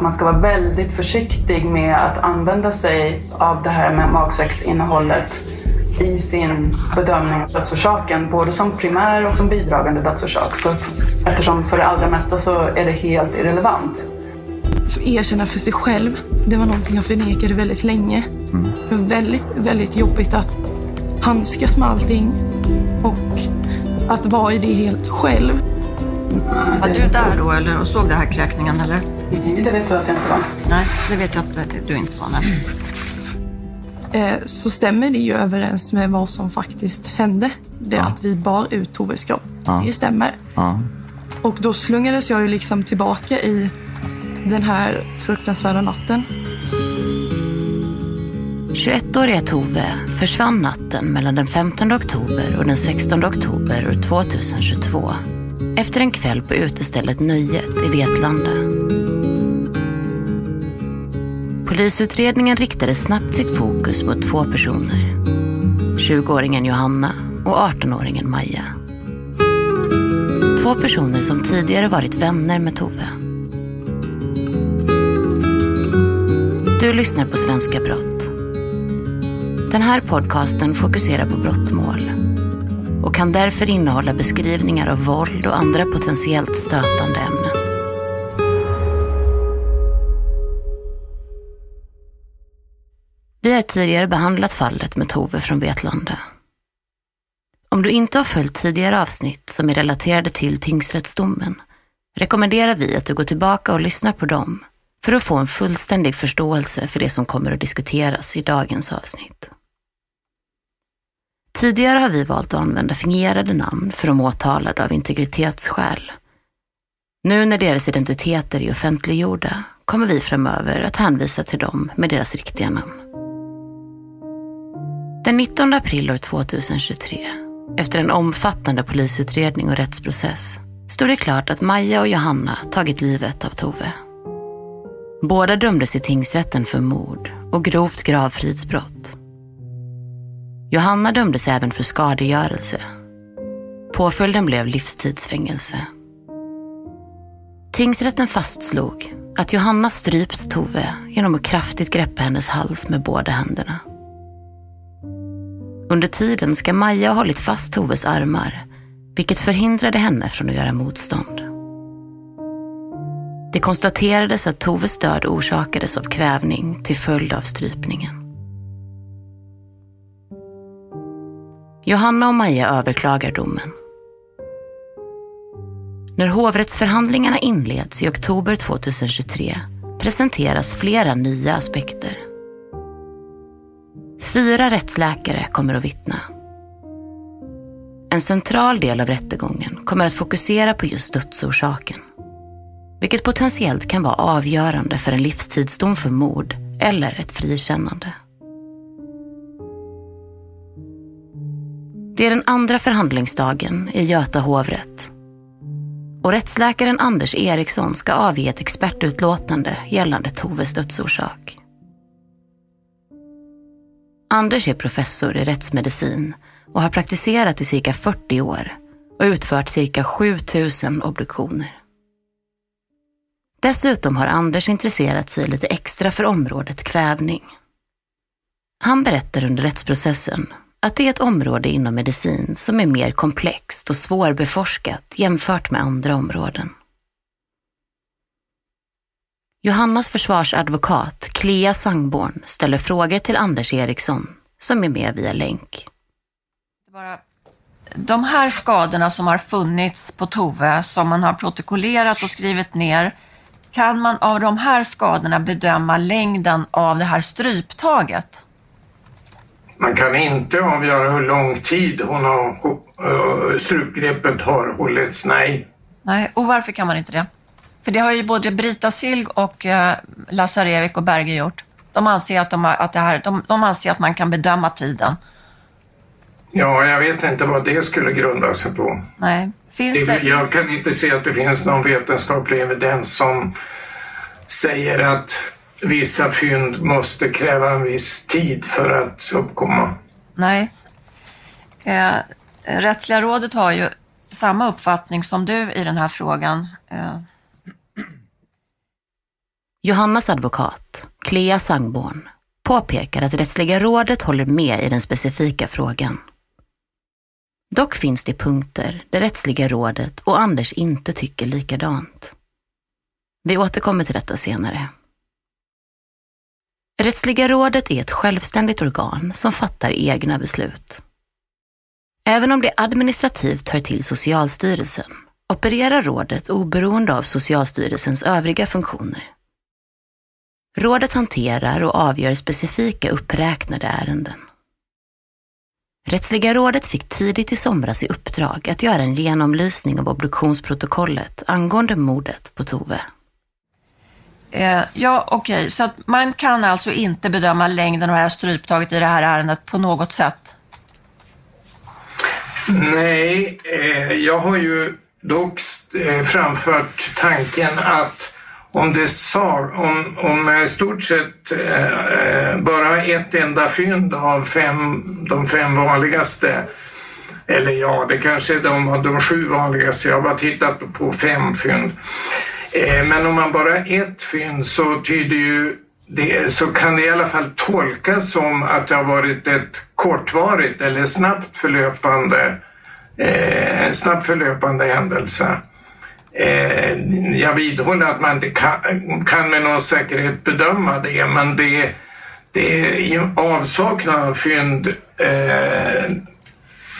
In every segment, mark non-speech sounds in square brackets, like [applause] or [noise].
Man ska vara väldigt försiktig med att använda sig av det här med magsäcksinnehållet i sin bedömning av dödsorsaken, både som primär och som bidragande dödsorsak. För, eftersom för det allra mesta så är det helt irrelevant. För erkänna för sig själv, det var någonting jag förnekade väldigt länge. Mm. Det var väldigt, väldigt jobbigt att handskas med allting och att vara i det helt själv. Var du där då eller och såg den här kräkningen eller? Det vet du att jag inte var. Nej, det vet jag att du inte var. Nej. Eh, så stämmer det ju överens med vad som faktiskt hände. Det att vi bar ut Toves kropp. Ja. Det stämmer. Ja. Och då slungades jag ju liksom tillbaka i den här fruktansvärda natten. 21-åriga Tove försvann natten mellan den 15 oktober och den 16 oktober år 2022 efter en kväll på utestället Nöjet i Vetlanda. Polisutredningen riktade snabbt sitt fokus mot två personer. 20-åringen Johanna och 18-åringen Maja. Två personer som tidigare varit vänner med Tove. Du lyssnar på Svenska Brott. Den här podcasten fokuserar på brottmål och kan därför innehålla beskrivningar av våld och andra potentiellt stötande ämnen. Vi har tidigare behandlat fallet med Tove från Vetlanda. Om du inte har följt tidigare avsnitt som är relaterade till tingsrättsdomen rekommenderar vi att du går tillbaka och lyssnar på dem för att få en fullständig förståelse för det som kommer att diskuteras i dagens avsnitt. Tidigare har vi valt att använda fingerade namn för de åtalade av integritetsskäl. Nu när deras identiteter är offentliggjorda kommer vi framöver att hänvisa till dem med deras riktiga namn. Den 19 april år 2023, efter en omfattande polisutredning och rättsprocess, stod det klart att Maja och Johanna tagit livet av Tove. Båda dömdes i tingsrätten för mord och grovt gravfridsbrott. Johanna dömdes även för skadegörelse. Påföljden blev livstidsfängelse. Tingsrätten fastslog att Johanna strypt Tove genom att kraftigt greppa hennes hals med båda händerna. Under tiden ska Maja ha hållit fast Toves armar, vilket förhindrade henne från att göra motstånd. Det konstaterades att Toves död orsakades av kvävning till följd av strypningen. Johanna och Maja överklagar domen. När hovrättsförhandlingarna inleds i oktober 2023 presenteras flera nya aspekter. Fyra rättsläkare kommer att vittna. En central del av rättegången kommer att fokusera på just dödsorsaken. Vilket potentiellt kan vara avgörande för en livstidsdom för mord eller ett frikännande. Det är den andra förhandlingsdagen i Göta hovrätt. Och rättsläkaren Anders Eriksson ska avge ett expertutlåtande gällande Toves dödsorsak. Anders är professor i rättsmedicin och har praktiserat i cirka 40 år och utfört cirka 7000 obduktioner. Dessutom har Anders intresserat sig lite extra för området kvävning. Han berättar under rättsprocessen att det är ett område inom medicin som är mer komplext och svårbeforskat jämfört med andra områden. Johannas försvarsadvokat Clea Sangborn ställer frågor till Anders Eriksson som är med via länk. De här skadorna som har funnits på Tove, som man har protokollerat och skrivit ner, kan man av de här skadorna bedöma längden av det här stryptaget? Man kan inte avgöra hur lång tid hon har, uh, strupgreppet har hållits, nej. Nej, och varför kan man inte det? För det har ju både Brita Silg och uh, Lazarevik och Berge gjort. De anser att, de, att det här, de, de anser att man kan bedöma tiden. Ja, jag vet inte vad det skulle grunda sig på. Nej. Finns det... Jag kan inte se att det finns någon vetenskaplig evidens som säger att vissa fynd måste kräva en viss tid för att uppkomma. Nej. Eh, Rättsliga rådet har ju samma uppfattning som du i den här frågan. Eh. Johannas advokat, Clea Sangborn, påpekar att Rättsliga rådet håller med i den specifika frågan. Dock finns det punkter där Rättsliga rådet och Anders inte tycker likadant. Vi återkommer till detta senare. Rättsliga rådet är ett självständigt organ som fattar egna beslut. Även om det administrativt hör till Socialstyrelsen opererar rådet oberoende av Socialstyrelsens övriga funktioner. Rådet hanterar och avgör specifika uppräknade ärenden. Rättsliga rådet fick tidigt i somras i uppdrag att göra en genomlysning av obduktionsprotokollet angående mordet på Tove. Eh, ja, okej, okay. så att man kan alltså inte bedöma längden av det här stryptaget i det här ärendet på något sätt? Nej, eh, jag har ju dock eh, framfört tanken att om det sa, om, om i stort sett eh, eh, bara ett enda fynd av fem, de fem vanligaste, eller ja, det kanske är de, de sju vanligaste, jag har bara tittat på fem fynd. Eh, men om man bara har ett fynd så tyder ju det, så kan det i alla fall tolkas som att det har varit ett kortvarigt eller snabbt förlöpande, eh, snabbt förlöpande händelse. Eh, jag vidhåller att man inte kan, kan med någon säkerhet bedöma det, men det, det i avsaknad av fynd eh,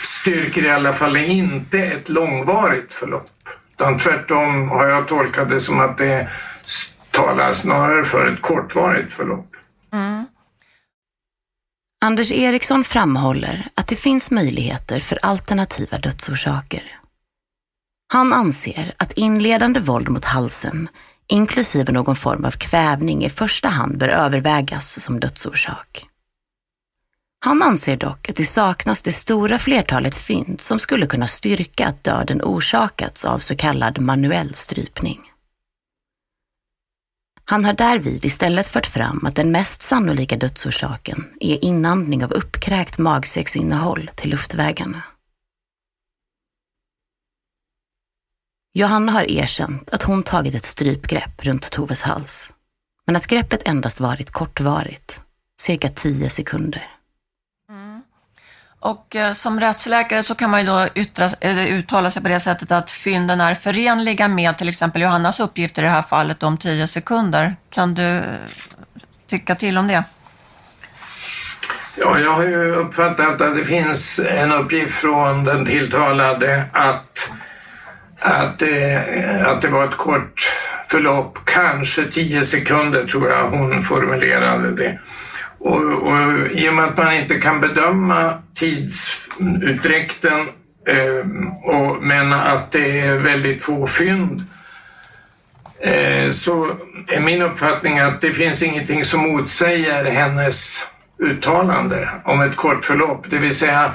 styrker i alla fall inte ett långvarigt förlopp. Utan tvärtom har jag tolkat det som att det talar snarare för ett kortvarigt förlopp. Mm. Anders Eriksson framhåller att det finns möjligheter för alternativa dödsorsaker. Han anser att inledande våld mot halsen, inklusive någon form av kvävning, i första hand bör övervägas som dödsorsak. Han anser dock att det saknas det stora flertalet fynd som skulle kunna styrka att döden orsakats av så kallad manuell strypning. Han har därvid istället fört fram att den mest sannolika dödsorsaken är inandning av uppkräkt magsäcksinnehåll till luftvägarna. Johanna har erkänt att hon tagit ett strypgrepp runt Toves hals, men att greppet endast varit kortvarigt, cirka tio sekunder. Och eh, som rättsläkare så kan man ju då yttra, eller uttala sig på det sättet att fynden är förenliga med till exempel Johannas uppgifter i det här fallet om 10 sekunder. Kan du eh, tycka till om det? Ja, jag har ju uppfattat att det finns en uppgift från den tilltalade att, att, det, att det var ett kort förlopp, kanske tio sekunder tror jag hon formulerade det. Och, och I och med att man inte kan bedöma tidsutdräkten eh, och, men att det är väldigt få fynd eh, så är min uppfattning att det finns ingenting som motsäger hennes uttalande om ett kort förlopp. Det vill säga,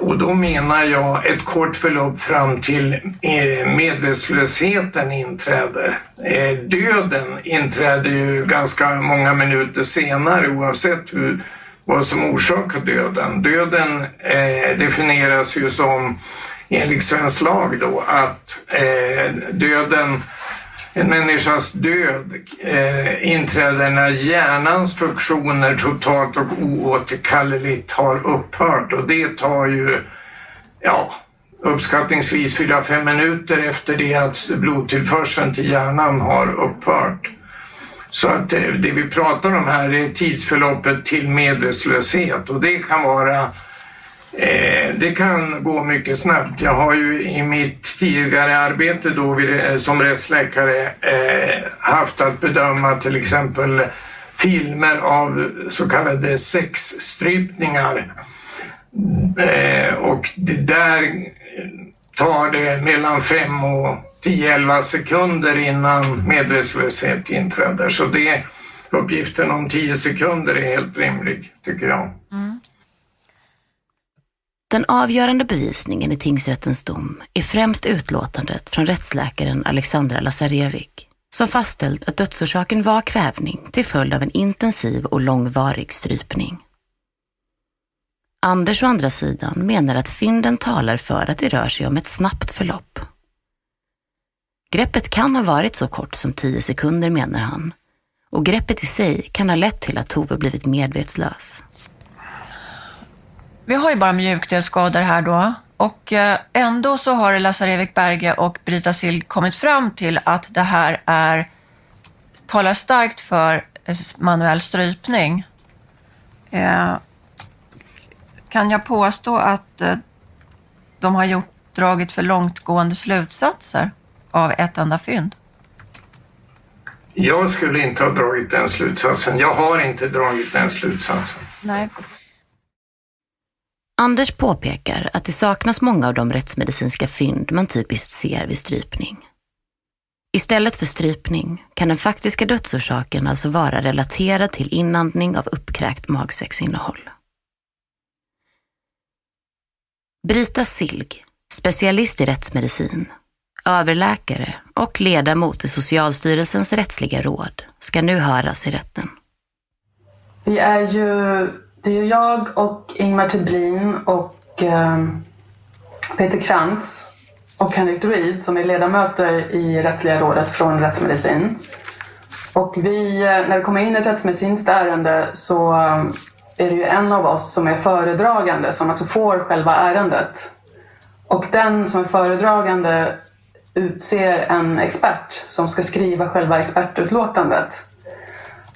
och då menar jag ett kort förlopp fram till eh, medvetslösheten inträder. Eh, döden inträder ju ganska många minuter senare oavsett hur, vad som orsakar döden. Döden eh, definieras ju som enligt svensk lag då att döden en människas död eh, inträder när hjärnans funktioner totalt och oåterkalleligt har upphört och det tar ju ja, uppskattningsvis 4-5 minuter efter det att blodtillförseln till hjärnan har upphört. Så att eh, det vi pratar om här är tidsförloppet till medvetslöshet och det kan vara Eh, det kan gå mycket snabbt. Jag har ju i mitt tidigare arbete då eh, som rättsläkare eh, haft att bedöma till exempel filmer av så kallade sexstrypningar. Eh, och det där tar det mellan 5 och 10-11 sekunder innan medvetslöshet inträder. Så det, uppgiften om 10 sekunder är helt rimlig, tycker jag. Mm. Den avgörande bevisningen i tingsrättens dom är främst utlåtandet från rättsläkaren Alexandra Lazarevic som fastställt att dödsorsaken var kvävning till följd av en intensiv och långvarig strypning. Anders å andra sidan menar att fynden talar för att det rör sig om ett snabbt förlopp. Greppet kan ha varit så kort som tio sekunder menar han och greppet i sig kan ha lett till att Tove blivit medvetslös. Vi har ju bara mjukdelsskador här då och eh, ändå så har Lazarevik Berge och Brita Sild kommit fram till att det här är, talar starkt för manuell strypning. Eh, kan jag påstå att eh, de har gjort, dragit för långtgående slutsatser av ett enda fynd? Jag skulle inte ha dragit den slutsatsen. Jag har inte dragit den slutsatsen. Nej. Anders påpekar att det saknas många av de rättsmedicinska fynd man typiskt ser vid strypning. Istället för strypning kan den faktiska dödsorsaken alltså vara relaterad till inandning av uppkräkt magsäcksinnehåll. Brita Silg, specialist i rättsmedicin, överläkare och ledamot i Socialstyrelsens rättsliga råd, ska nu höras i rätten. Vi är ju det är ju jag och Ingmar Teblin och eh, Peter Krantz och Henrik Druid som är ledamöter i Rättsliga rådet från rättsmedicin. Och vi, eh, när det kommer in ett rättsmedicinskt ärende så eh, är det ju en av oss som är föredragande som alltså får själva ärendet. Och den som är föredragande utser en expert som ska skriva själva expertutlåtandet.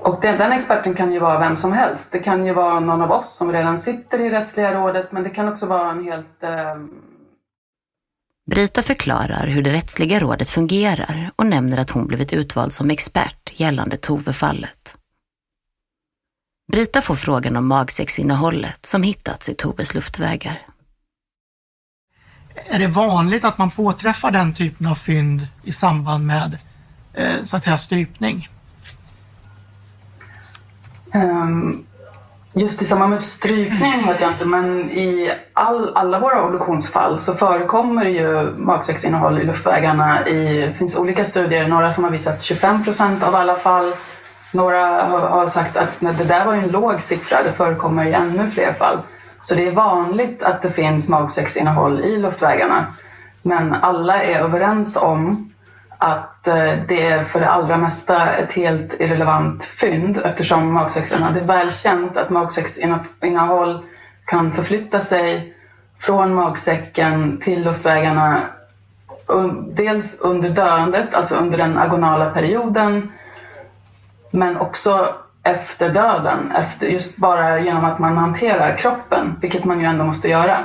Och den, den, experten kan ju vara vem som helst. Det kan ju vara någon av oss som redan sitter i rättsliga rådet, men det kan också vara en helt... Eh... Brita förklarar hur det rättsliga rådet fungerar och nämner att hon blivit utvald som expert gällande Tove-fallet. Brita får frågan om magsäcksinnehållet som hittats i Toves luftvägar. Är det vanligt att man påträffar den typen av fynd i samband med eh, så att säga strypning? Um, just i samband med strypning vet jag inte, men i all, alla våra obduktionsfall så förekommer ju magsäcksinnehåll i luftvägarna. I, det finns olika studier, några som har visat 25 procent av alla fall. Några har, har sagt att det där var en låg siffra, det förekommer i ännu fler fall. Så det är vanligt att det finns magsäcksinnehåll i luftvägarna. Men alla är överens om att eh, det är för det allra mesta ett helt irrelevant fynd eftersom magsäcksinnehåll, det är väl känt att magsäcksinnehåll kan förflytta sig från magsäcken till luftvägarna dels under döendet, alltså under den agonala perioden, men också efter döden. Efter, just bara genom att man hanterar kroppen, vilket man ju ändå måste göra.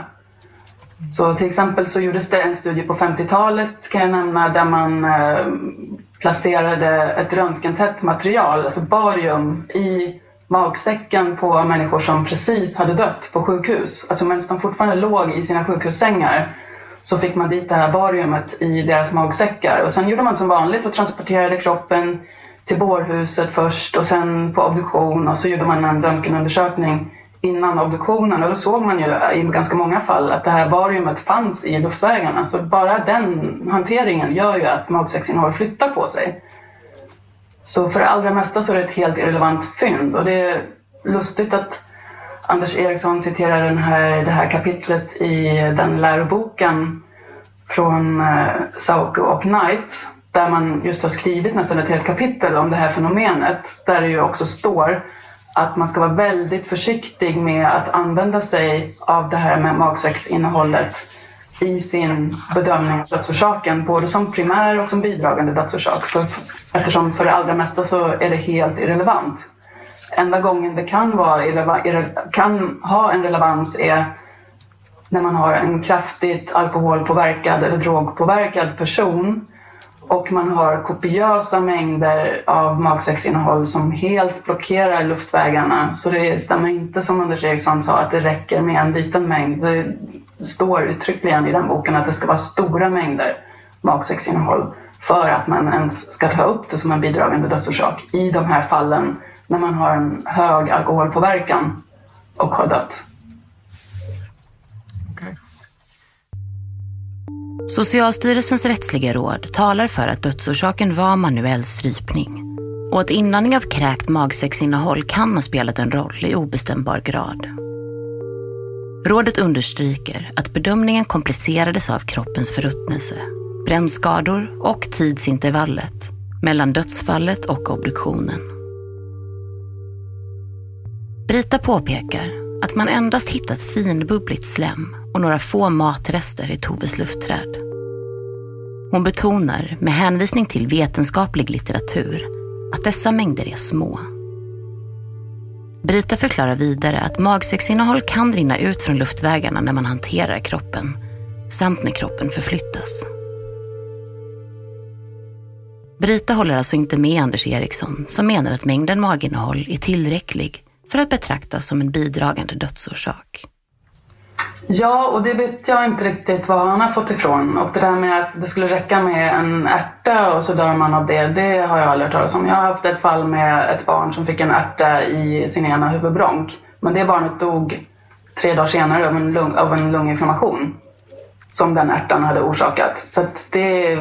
Så till exempel så gjordes det en studie på 50-talet kan jag nämna där man eh, placerade ett röntgentätt material, alltså barium, i magsäcken på människor som precis hade dött på sjukhus. Alltså medan de fortfarande låg i sina sjukhussängar så fick man dit det här bariumet i deras magsäckar. Och sen gjorde man som vanligt och transporterade kroppen till bårhuset först och sen på obduktion och så gjorde man en röntgenundersökning innan obduktionen och då såg man ju i ganska många fall att det här bariumet fanns i luftvägarna. Så bara den hanteringen gör ju att magsäcksinnehåll flyttar på sig. Så för det allra mesta så är det ett helt irrelevant fynd och det är lustigt att Anders Eriksson citerar den här, det här kapitlet i den läroboken från eh, Sauko och Knight där man just har skrivit nästan ett helt kapitel om det här fenomenet där det ju också står att man ska vara väldigt försiktig med att använda sig av det här med magsäcksinnehållet i sin bedömning av dödsorsaken, både som primär och som bidragande dödsorsak. För, eftersom för det allra mesta så är det helt irrelevant. Enda gången det kan, vara, kan ha en relevans är när man har en kraftigt alkoholpåverkad eller drogpåverkad person och man har kopiösa mängder av magsäcksinnehåll som helt blockerar luftvägarna. Så det stämmer inte som Anders Eriksson sa att det räcker med en liten mängd. Det står uttryckligen i den boken att det ska vara stora mängder magsäcksinnehåll för att man ens ska ta upp det som en bidragande dödsorsak i de här fallen när man har en hög alkoholpåverkan och har dött. Socialstyrelsens rättsliga råd talar för att dödsorsaken var manuell strypning och att inandning av kräkt magsäcksinnehåll kan ha spelat en roll i obestämbar grad. Rådet understryker att bedömningen komplicerades av kroppens förruttnelse, brännskador och tidsintervallet mellan dödsfallet och obduktionen. Brita påpekar att man endast hittat finbubbligt slem och några få matrester i Toves luftträd. Hon betonar, med hänvisning till vetenskaplig litteratur, att dessa mängder är små. Brita förklarar vidare att magsäcksinnehåll kan rinna ut från luftvägarna när man hanterar kroppen, samt när kroppen förflyttas. Brita håller alltså inte med Anders Eriksson som menar att mängden maginnehåll är tillräcklig för att betraktas som en bidragande dödsorsak. Ja, och det vet jag inte riktigt var han har fått ifrån. Och det där med att det skulle räcka med en ärta och så dör man av det, det har jag aldrig hört talas om. Jag har haft ett fall med ett barn som fick en ärta i sin ena huvudbronk. Men det barnet dog tre dagar senare av en, lung, av en lunginflammation som den ärtan hade orsakat. Så att det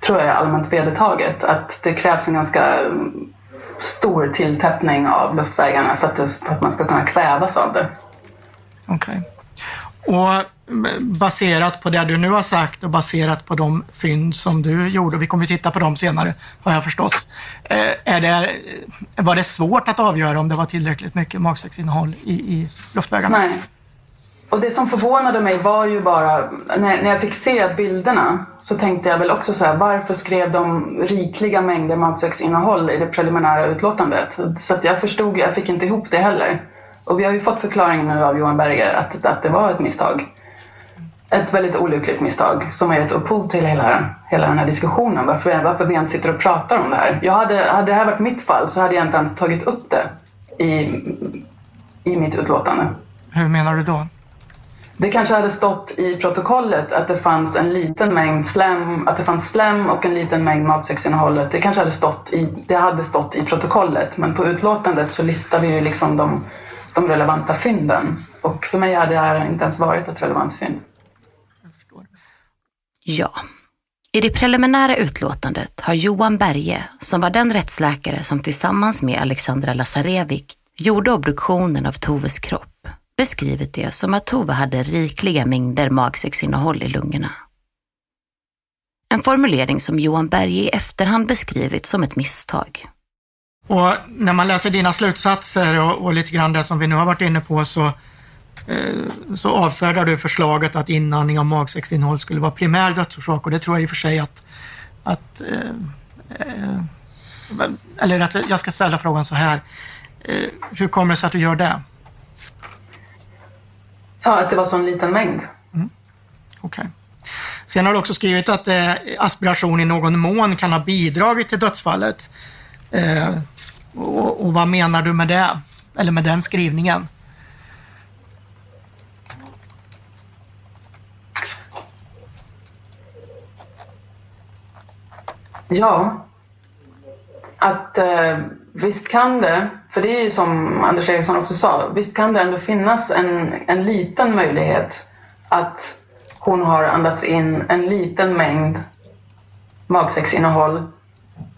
tror jag är allmänt vedertaget. Att det krävs en ganska stor tilltäppning av luftvägarna för att, det, för att man ska kunna kvävas av det. Okej. Okay. Och eh, baserat på det du nu har sagt och baserat på de fynd som du gjorde, vi kommer att titta på dem senare har jag förstått. Eh, är det, eh, var det svårt att avgöra om det var tillräckligt mycket magsäcksinnehåll i, i luftvägarna? Nej. Och det som förvånade mig var ju bara, när, när jag fick se bilderna så tänkte jag väl också så här, varför skrev de rikliga mängder magsäcksinnehåll i det preliminära utlåtandet? Så att jag förstod, jag fick inte ihop det heller. Och vi har ju fått förklaringen nu av Johan Berger att, att det var ett misstag. Ett väldigt olyckligt misstag som har gett upphov till hela, hela den här diskussionen. Varför, varför vi ens sitter och pratar om det här. Jag hade, hade det här varit mitt fall så hade jag inte ens tagit upp det i, i mitt utlåtande. Hur menar du då? Det kanske hade stått i protokollet att det fanns en liten mängd slem, att det fanns slem och en liten mängd matsäcksinnehållet. Det kanske hade stått i, det hade stått i protokollet men på utlåtandet så listar vi ju liksom de de relevanta fynden. Och för mig hade det här inte ens varit ett relevant fynd. Ja. I det preliminära utlåtandet har Johan Berge, som var den rättsläkare som tillsammans med Alexandra Lazarevic gjorde obduktionen av Toves kropp, beskrivit det som att Tove hade rikliga mängder magsäcksinnehåll i lungorna. En formulering som Johan Berge i efterhand beskrivit som ett misstag. Och när man läser dina slutsatser och, och lite grann det som vi nu har varit inne på så, eh, så avfärdar du förslaget att inandning av magsäcksinnehåll skulle vara primär dödsorsak och det tror jag i och för sig att, att eh, eh, Eller att jag ska ställa frågan så här. Eh, hur kommer det sig att du gör det? Ja, att det var så en liten mängd. Mm. Okej. Okay. Sen har du också skrivit att eh, aspiration i någon mån kan ha bidragit till dödsfallet. Eh, och, och, vad menar du med det? Eller med den skrivningen? Ja, att eh, visst kan det, för det är ju som Anders Eriksson också sa, visst kan det ändå finnas en, en liten möjlighet att hon har andats in en liten mängd magsäcksinnehåll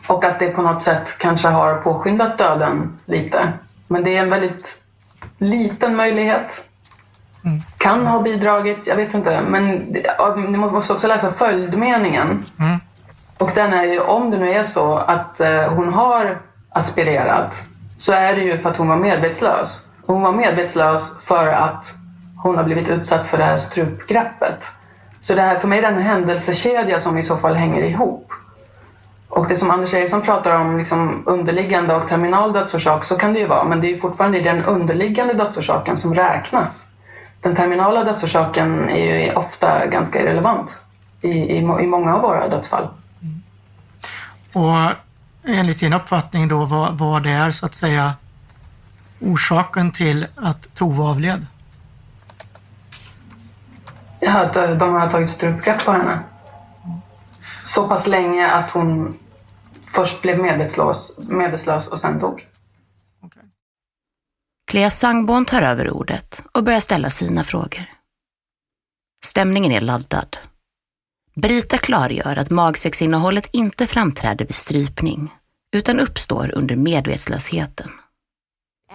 och att det på något sätt kanske har påskyndat döden lite. Men det är en väldigt liten möjlighet. Mm. Kan ha bidragit, jag vet inte. Men ni måste också läsa följdmeningen. Mm. Och den är ju, om det nu är så att eh, hon har aspirerat så är det ju för att hon var medvetslös. Hon var medvetslös för att hon har blivit utsatt för det här strupgreppet. Så det här, för mig är det en händelsekedja som i så fall hänger ihop. Och det som Anders Eriksson pratar om, liksom underliggande och terminal dödsorsak, så kan det ju vara. Men det är ju fortfarande den underliggande dödsorsaken som räknas. Den terminala dödsorsaken är ju ofta ganska irrelevant i, i, i många av våra dödsfall. Och enligt din uppfattning då, vad, vad det är så att säga orsaken till att Tove avled? Ja, att de har tagit strupgrepp på henne. Så pass länge att hon först blev medvetslös, medvetslös och sen dog. Okay. Clea Sangborn tar över ordet och börjar ställa sina frågor. Stämningen är laddad. Brita klargör att magsäcksinnehållet inte framträder vid strypning, utan uppstår under medvetslösheten.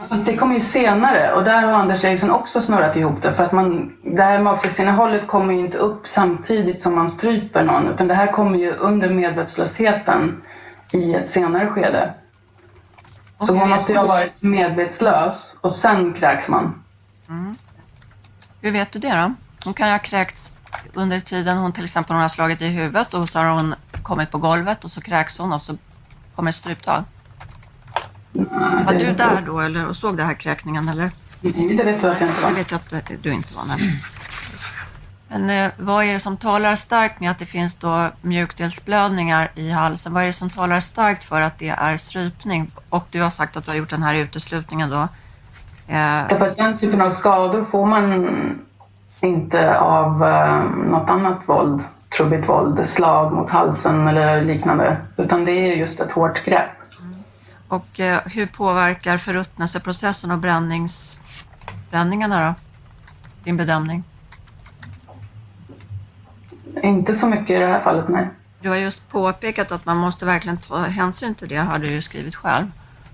Fast det kommer ju senare och där har Anders Eriksson också snurrat ihop det. För att man, det här magsäcksinnehållet kommer ju inte upp samtidigt som man stryper någon. Utan det här kommer ju under medvetslösheten i ett senare skede. Så hon måste ju ha varit medvetslös och sen kräks man. Mm. Hur vet du det då? Hon kan ju ha kräkts under tiden hon till exempel hon har slagit i huvudet och så har hon kommit på golvet och så kräks hon och så kommer ett stryptag. Var du där då eller, och såg den här kräkningen? Eller? det vet du att jag inte var. Det vet jag att du inte var. Nej. Men eh, vad är det som talar starkt med att det finns då mjukdelsblödningar i halsen? Vad är det som talar starkt för att det är strypning? Och du har sagt att du har gjort den här uteslutningen då. Eh... Därför att den typen av skador får man inte av eh, något annat våld, trubbigt våld, slag mot halsen eller liknande. Utan det är just ett hårt grepp. Och eh, hur påverkar förruttnelseprocessen och brännings, bränningarna då? Din bedömning? Inte så mycket i det här fallet, nej. Du har just påpekat att man måste verkligen ta hänsyn till det, har du ju skrivit själv.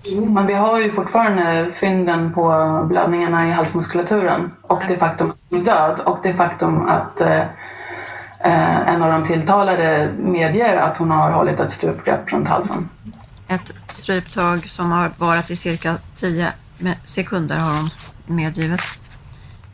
Jo, men vi har ju fortfarande fynden på blödningarna i halsmuskulaturen och det faktum att hon är död och det faktum att eh, en av de tilltalade medger att hon har hållit ett strupgrepp runt halsen. Ett stryptag som har varat i cirka 10 sekunder har hon medgivet.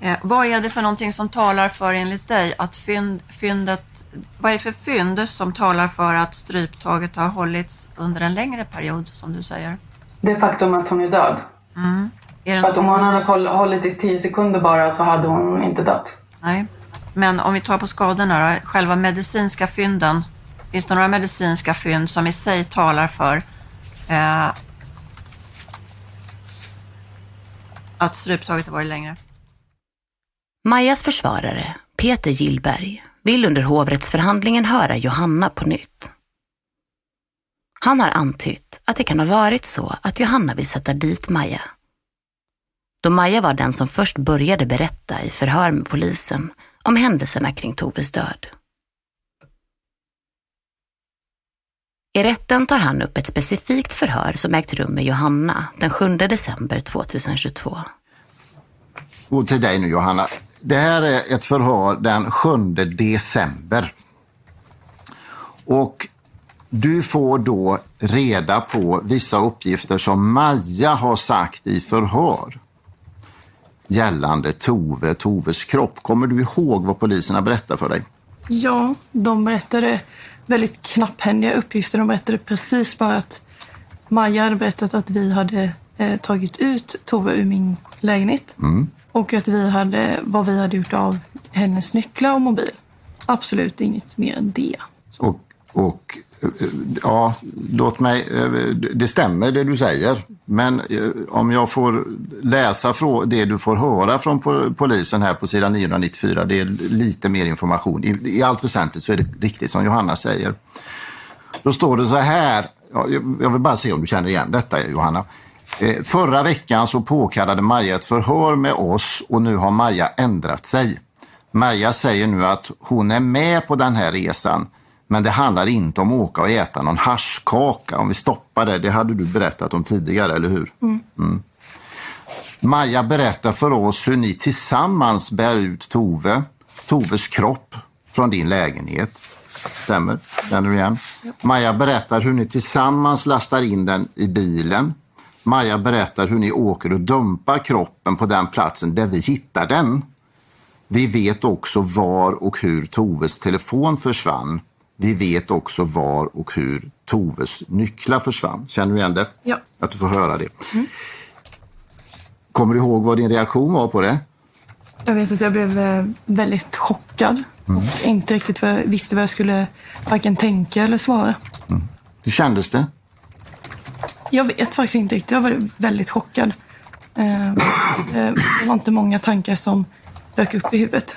Eh, vad är det för någonting som talar för, enligt dig, att fynd, fyndet... Vad är det för fynd som talar för att stryptaget har hållits under en längre period, som du säger? Det faktum att hon är död. Mm. Är för att om hon hade hållit i 10 sekunder bara så hade hon inte dött. Nej. Men om vi tar på skadorna då, själva medicinska fynden. Finns det några medicinska fynd som i sig talar för eh, att stryptaget har varit längre? Majas försvarare, Peter Gillberg, vill under hovrättsförhandlingen höra Johanna på nytt. Han har antytt att det kan ha varit så att Johanna vill sätta dit Maja. Då Maja var den som först började berätta i förhör med polisen om händelserna kring Toves död. I rätten tar han upp ett specifikt förhör som ägt rum med Johanna den 7 december 2022. Och till dig nu Johanna. Det här är ett förhör den 7 december. Och du får då reda på vissa uppgifter som Maja har sagt i förhör gällande Tove, Toves kropp. Kommer du ihåg vad poliserna berättade för dig? Ja, de berättade väldigt knapphändiga uppgifter. De berättade precis bara att Maja hade berättat att vi hade eh, tagit ut Tove ur min lägenhet Mm. och att vi hade, vad vi hade gjort av hennes nycklar och mobil. Absolut inget mer än det. Och, och ja, låt mig, eh, det stämmer det du säger. Men eh, om jag får läsa det du får höra från polisen här på sidan 994, det är lite mer information. I, allt väsentligt så är det riktigt som Johanna säger. Då står det så här, jag vill bara se om du känner igen detta Johanna. Eh, förra veckan så påkallade Maja ett förhör med oss och nu har Maja ändrat sig. Maja säger nu att hon är med på den här resan, men det handlar inte om att åka och äta någon haschkaka. Om vi stoppar det, det hade du berättat om tidigare, eller hur? Mm. Mm. Maja berättar för oss hur ni tillsammans bär ut Tove, Toves kropp från din lägenhet. Stämmer? Känner du igen? Maja berättar hur ni tillsammans lastar in den i bilen. Maja berättar hur ni åker och dumpar kroppen på den platsen där vi hittar den. Vi vet också var och hur Toves telefon försvann. Vi vet också var och hur Toves nycklar försvann. Känner du igen det? Ja. Att du får höra det. Kommer du ihåg vad din reaktion var på det? Jag vet att jag blev eh, väldigt chockad Mm. och inte riktigt vad visste vad jag skulle varken tänka eller svara. Hur kändes det? Jag vet faktiskt inte riktigt. Jag var väldigt chockad. Eh, eh, Det var inte många tankar som dök upp i huvudet.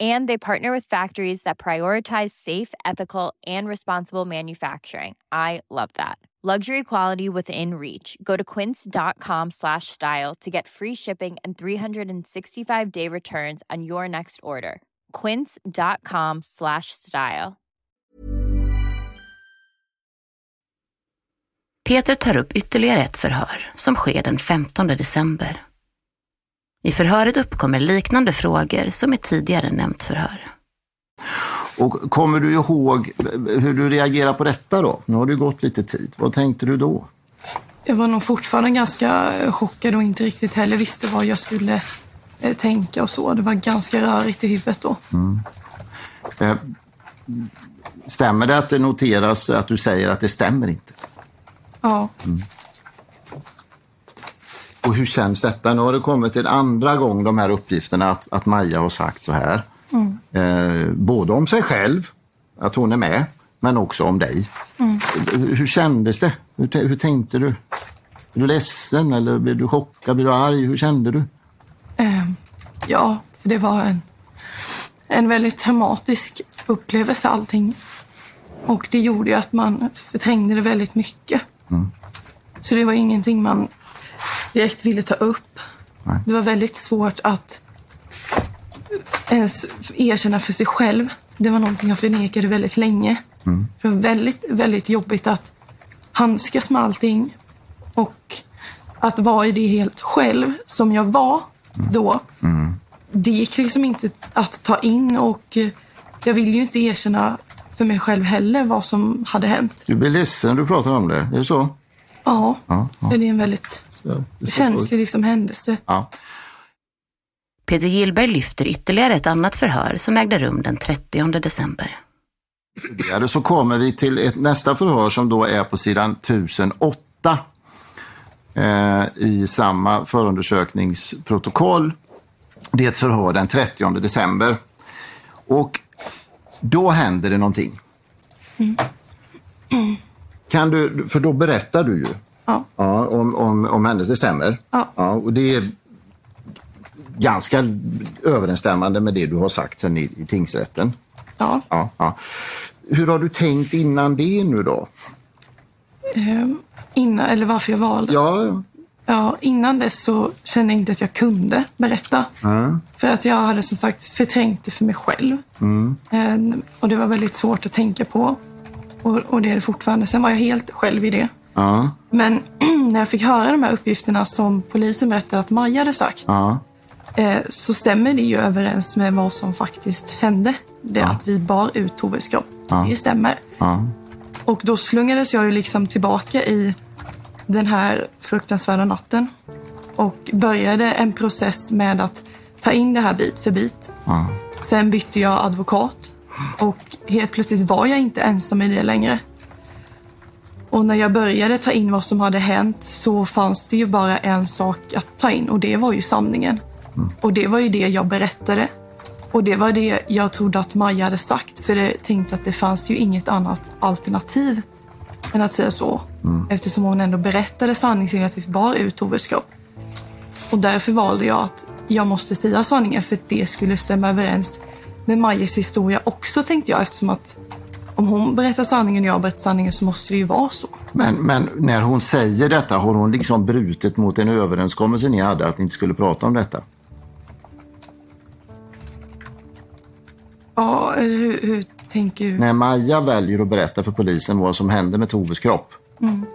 And they partner with factories that prioritize safe, ethical, and responsible manufacturing. I love that. Luxury quality within reach. Go to quince.com slash style to get free shipping and 365 day returns on your next order. Quince.com slash style. Peter tar upp ytterligare ett förhör som sker den 15 december. I förhöret uppkommer liknande frågor som i tidigare nämnt förhör. Och kommer du ihåg hur du reagerar på detta då? Nu har det ju gått lite tid. Vad tänkte du då? Jag var nog fortfarande ganska chockad och inte riktigt heller visste vad jag skulle eh, tänka och så. Det var ganska rörigt i huvudet då. Mm. Eh, stämmer det att det noteras att du säger att det stämmer inte? Ja. Mm. Och hur känns detta? Nu har det kommit en andra gång de här uppgifterna att, att Maja har sagt så här. Mm. Eh, både om sig själv, att hon är med, men också om dig. Mm. Hur, hur kändes det? Hur, hur tänkte du? Är du ledsen eller blev du chockad? Blev du arg? Hur kände du? Eh, ja, för det var en, en väldigt traumatisk upplevelse allting. Och det gjorde ju att man förträngde det väldigt mycket. Mm. Så det var ingenting man direkt ville ta upp. Det var väldigt svårt att ens erkänna för sig själv. Det var någonting jag förnekade väldigt länge. Mm. Det var väldigt, väldigt jobbigt att handskas med allting och att vara i det helt själv som jag var då. Mm. Det gick liksom inte att ta in och jag vill ju inte erkänna för mig själv heller vad som hade hänt. Du blir ledsen när du pratar om det, är det så? Ja, Ja. ja. det är en väldigt Det känslig jag. liksom händelse. Ja. Peter Gillberg lyfter ytterligare ett annat förhör som ägde rum den 30 december. Så kommer vi till ett nästa förhör som då är på sidan 1008 eh, i samma förundersökningsprotokoll. Det är ett förhör den 30 december. Och då händer det någonting. Kan du, för då berättar du ju Ja. ja, om, om, om händelsen, det stämmer. Ja. och det är ganska överensstämmande med det du har sagt sen i, i tingsrätten. Ja. Ja, ja. Hur har du tänkt innan det nu då? Ehm, innan, eller varför jag valde. Ja, Ja, innan dess så kände jag inte att jag kunde berätta. Mm. För att jag hade som sagt förträngt det för mig själv. Mm. Ehm, och det var väldigt svårt att tänka på. Och, och det är det fortfarande. Sen var jag helt själv i det. Ja. Men [clears throat] när jag fick höra de här uppgifterna som polisen berättade att Maja hade sagt. Ja. eh, så stämmer det ju överens med vad som faktiskt hände. Det att vi bar ut Toves kropp. Ja. Det stämmer. Ja. Och då slungades jag ju liksom tillbaka i den här fruktansvärda natten. Och började en process med att ta in det här bit för bit. Ja. Sen bytte jag advokat. Och helt plötsligt var jag inte ensam i det längre. Och när jag började ta in vad som hade hänt så fanns det ju bara en sak att ta in och det var ju sanningen. Och det var ju det jag berättade. Och det var det jag trodde att Maja hade sagt för jag tänkte att det fanns ju inget annat alternativ än att säga så. Eftersom hon ändå berättade sanningen att vi bar ut Toves kropp. Och därför valde jag att jag måste säga sanningen för att det skulle stämma överens med Majas historia också tänkte jag eftersom att om hon berättar sanningen och jag berättar sanningen så måste det ju vara så. Men, men när hon säger detta, har hon liksom brutit mot en överenskommelse ni hade att ni inte skulle prata om detta? Ja, hur, hur tänker du? När Maja väljer att berätta för polisen vad som hände med Toves kropp, Mm.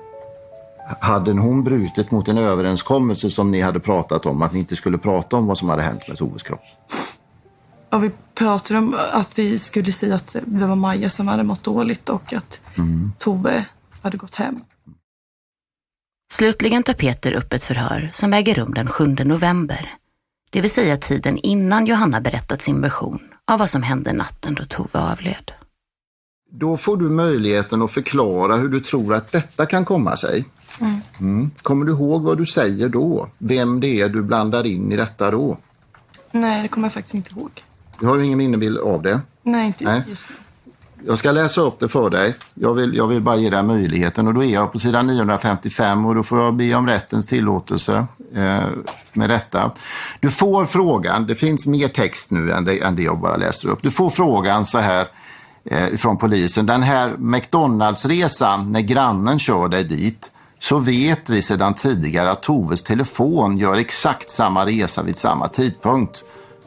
hade hon brutit mot en överenskommelse som ni hade pratat om, att ni inte skulle prata om vad som hade hänt med Toves kropp? Ja, vi pratade om att vi skulle säga att det var Maja som hade mått dåligt och att Tove hade gått hem. Slutligen tar Peter upp ett förhör som äger rum den 7 november. Det vill säga tiden innan Johanna berättat sin version av vad som hände natten då Tove avled. Då får du möjligheten att förklara hur du tror att detta kan komma sig. Mm. Mm. Kommer du ihåg vad du säger då? Vem det är du blandar in i detta då? Nej, det kommer jag faktiskt inte ihåg. Du har ingen minnebild av det? Nej, inte Nej. just nu. Jag ska läsa upp det för dig. Jag vill, jag vill bara ge dig möjligheten och då är jag på sidan 955 och då får jag be om rättens tillåtelse eh, med detta. Du får frågan, det finns mer text nu än det, än det jag bara läser upp. Du får frågan så här eh, från polisen. Den här McDonalds-resan, när grannen kör dig dit, så vet vi sedan tidigare att Toves telefon gör exakt samma resa vid samma tidpunkt.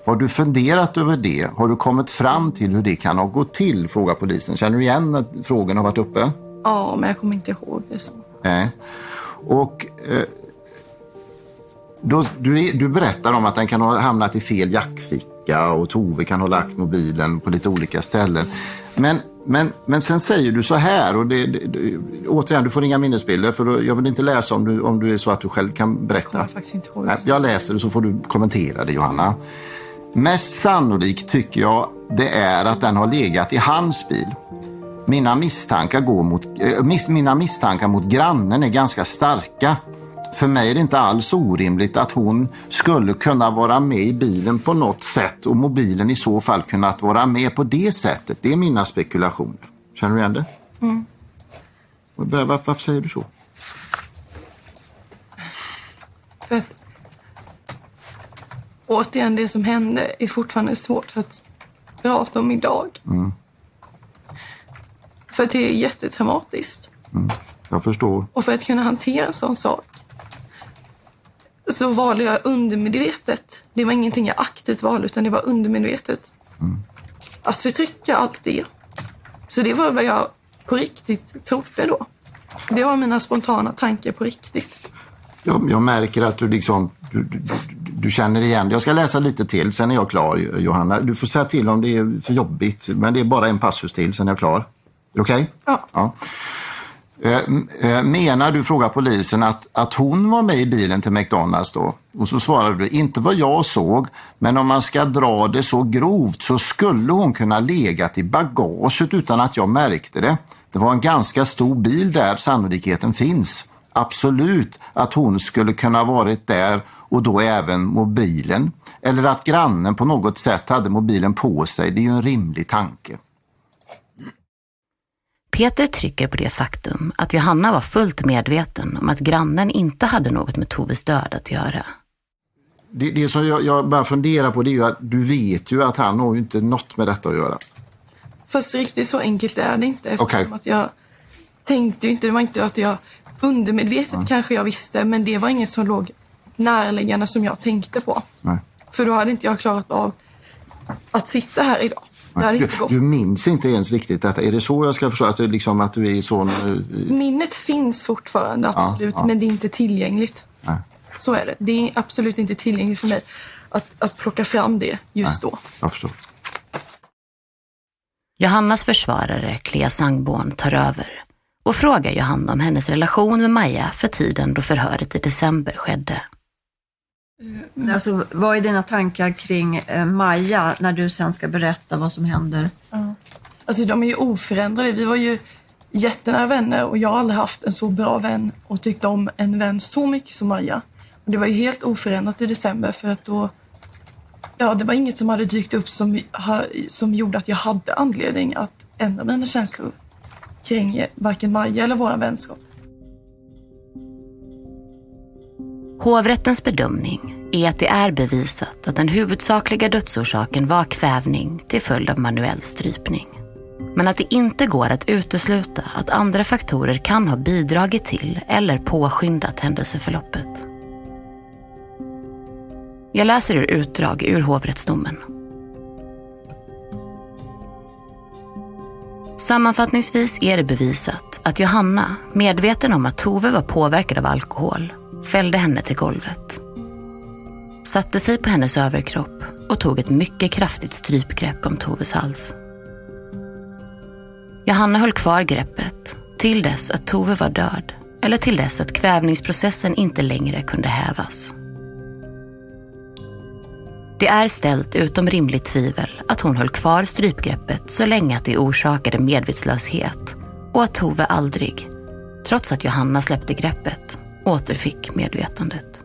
Har du funderat över det? Har du kommit fram till hur det kan ha gått till? Frågar polisen. Känner du igen att frågan har varit uppe? Ja, men jag kommer inte ihåg det. Så. Nej. Och eh, då, du, du berättar om att den kan ha hamnat i fel jackficka och Tove kan ha lagt mobilen på lite olika ställen. Men, men, men sen säger du så här, och det, det, det, återigen, du får inga minnesbilder för då, jag vill inte läsa om du, om du är så att du själv kan berätta. Jag faktiskt inte ihåg. Nej, Jag läser det så får du kommentera det Johanna. Mest sannolikt tycker jag det är att den har legat i hans bil. Mina misstankar, går mot, eh, mis, mina misstankar mot grannen är ganska starka. För mig är det inte alls orimligt att hon skulle kunna vara med i bilen på något sätt och mobilen i så fall kunnat vara med på det sättet. Det är mina spekulationer. Känner du igen det? Mm. Varför, varför säger du så? För att, återigen, det som hände är fortfarande svårt att prata om idag. Mm, För att det är jättetraumatiskt. jag förstår. Och för att kunna hantera en sån sak så valde jag undermedvetet. Det var ingenting jag aktivt valde, utan det var undermedvetet. Att förtrycka allt det. Så det var vad jag på riktigt trodde då. Det var mina spontana tankar på riktigt. Jag, jag märker att du liksom du, du, du, känner igen. Jag ska läsa lite till, sen är jag klar Johanna. Du får säga till om det är för jobbigt, men det är bara en passus till, sen är jag klar. Är det okej? Ja. ja. Eh, eh, menar du, frågar polisen, att, att hon var med i bilen till McDonalds då? Och så svarade du, inte vad jag såg, men om man ska dra det så grovt så skulle hon kunna legat i bagaget utan att jag märkte det. Det var en ganska stor bil där sannolikheten finns. Absolut att hon skulle kunna varit där och då även mobilen. Eller att grannen på något sätt hade mobilen på sig. Det är ju en rimlig tanke. Peter trycker på det faktum att Johanna var fullt medveten om att grannen inte hade något med Toves död att göra. Det, det som jag, jag bara funderar på det är ju att du vet ju att han har ju inte något med detta att göra. Fast riktigt så enkelt är det inte. Eftersom Okej. att jag tänkte ju inte, det var inte att jag undermedvetet kanske jag visste, men det var inget som låg närliggande som jag tänkte på. Nej. För då hade inte jag klarat av att sitta här idag. Det hade Du, inte gått. du minns inte ens riktigt detta. Är det så jag ska förstå? Att du, liksom, att du är sån... eh, Minnet finns fortfarande, Ja, absolut, ja. men det är inte tillgängligt. Nej. Så är det. Det är absolut inte tillgängligt för mig att, att plocka fram det just då. Jag förstår. Johannas försvarare, Clea Sangborn, tar över och frågar Johanna om hennes relation med Maja för tiden då förhöret i december skedde. Eh, alltså, vad är dina tankar kring eh, Maja när du sen ska berätta vad som händer? Ja. Alltså de är ju oförändrade. Vi var ju jättenära vänner och jag har aldrig haft en så bra vän och tyckt om en vän så mycket som Maja. Och det var ju helt oförändrat i december för att då Ja, det var inget som hade dykt upp som, som gjorde att jag hade anledning att ändra mina känslor kring eh, varken Maja eller vår vänskap. Hovrättens bedömning är att det är bevisat att den huvudsakliga dödsorsaken var kvävning till följd av manuell strypning. Men att det inte går att utesluta att andra faktorer kan ha bidragit till eller påskyndat händelseförloppet. Jag läser ur utdrag ur hovrättsdomen. Sammanfattningsvis är det bevisat att Johanna, medveten om att Tove var påverkad av alkohol, fällde henne till golvet. Satte sig på hennes överkropp och tog ett mycket kraftigt strypgrepp om Toves hals. Johanna höll kvar greppet till dess att Tove var död eller till dess att kvävningsprocessen inte längre kunde hävas. Det är ställt utom rimligt tvivel att hon höll kvar strypgreppet så länge att det orsakade medvetslöshet och att Tove aldrig, trots att Johanna släppte greppet, återfick medvetandet.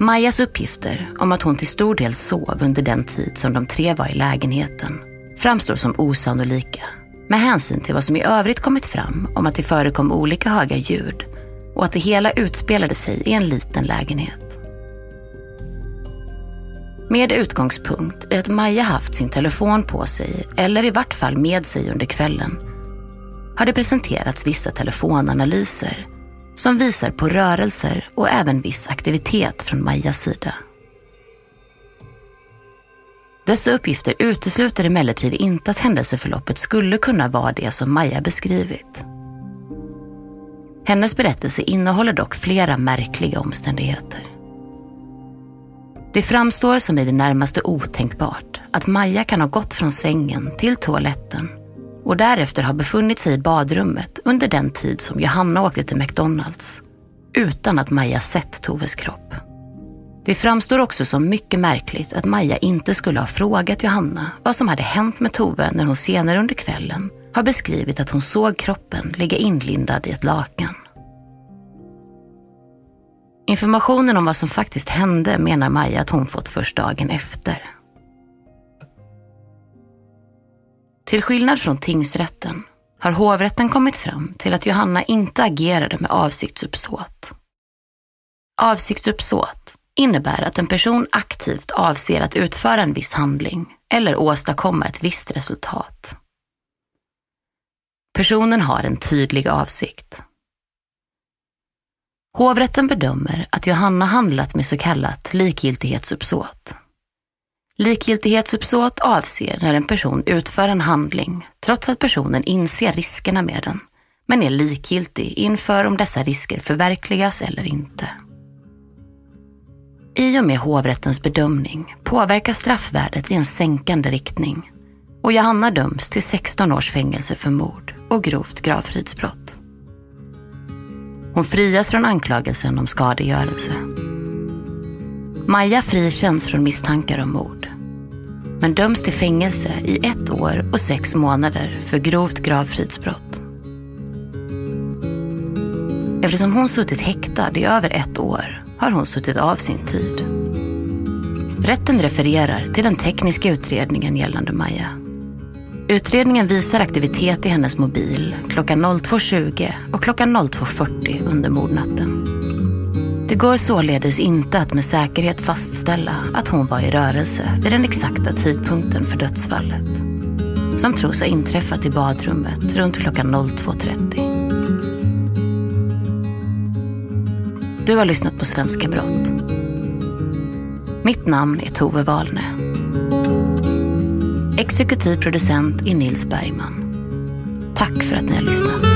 Majas uppgifter om att hon till stor del sov under den tid som de tre var i lägenheten framstår som osannolika med hänsyn till vad som i övrigt kommit fram om att det förekom olika höga ljud och att det hela utspelade sig i en liten lägenhet. Med utgångspunkt i att Maja haft sin telefon på sig, eller i vart fall med sig under kvällen, har det presenterats vissa telefonanalyser som visar på rörelser och även viss aktivitet från Majas sida. Dessa uppgifter utesluter emellertid inte att händelseförloppet skulle kunna vara det som Maja beskrivit. Hennes berättelse innehåller dock flera märkliga omständigheter. Det framstår som i det närmaste otänkbart att Maja kan ha gått från sängen till toaletten och därefter har befunnit sig i badrummet under den tid som Johanna åkte till McDonalds utan att Maja sett Toves kropp. Det framstår också som mycket märkligt att Maja inte skulle ha frågat Johanna vad som hade hänt med Tove när hon senare under kvällen har beskrivit att hon såg kroppen ligga inlindad i ett lakan. Informationen om vad som faktiskt hände menar Maja att hon fått först dagen efter. Till skillnad från tingsrätten har hovrätten kommit fram till att Johanna inte agerade med avsiktsuppsåt. Avsiktsuppsåt innebär att en person aktivt avser att utföra en viss handling eller åstadkomma ett visst resultat. Personen har en tydlig avsikt. Hovrätten bedömer att Johanna handlat med så kallat likgiltighetsuppsåt. Likgiltighetsuppsåt avser när en person utför en handling trots att personen inser riskerna med den, men är likgiltig inför om dessa risker förverkligas eller inte. I och med hovrättens bedömning påverkas straffvärdet i en sänkande riktning och Johanna döms till 16 års fängelse för mord och grovt gravfridsbrott. Hon frias från anklagelsen om skadegörelse. Maja frikänns från misstankar om mord. Men döms till fängelse i ett år och sex månader för grovt gravfridsbrott. Eftersom hon suttit häktad i över ett år har hon suttit av sin tid. Rätten refererar till den tekniska utredningen gällande Maja. Utredningen visar aktivitet i hennes mobil klockan 02.20 och klockan 02.40 under mordnatten. Det går således inte att med säkerhet fastställa att hon var i rörelse vid den exakta tidpunkten för dödsfallet. Som tros ha inträffat i badrummet runt klockan 02.30. Du har lyssnat på Svenska Brott. Mitt namn är Tove Wahlne. Exekutiv producent är Nils Bergman. Tack för att ni har lyssnat.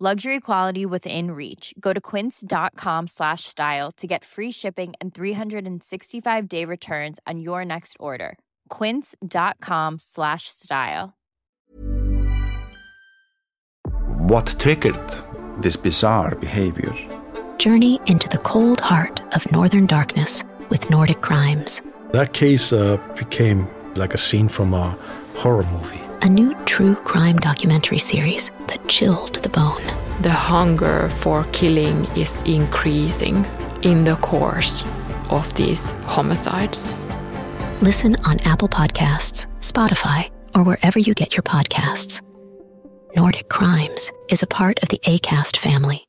Luxury quality within reach. Go to quince.com slash style to get free shipping and 365 day returns on your next order. Quince.com slash style. What triggered this bizarre behavior? Journey into the cold heart of northern darkness with Nordic crimes. That case uh, became like a scene from a horror movie. A new true crime documentary series that chilled the bone. The hunger for killing is increasing in the course of these homicides. Listen on Apple Podcasts, Spotify, or wherever you get your podcasts. Nordic Crimes is a part of the ACAST family.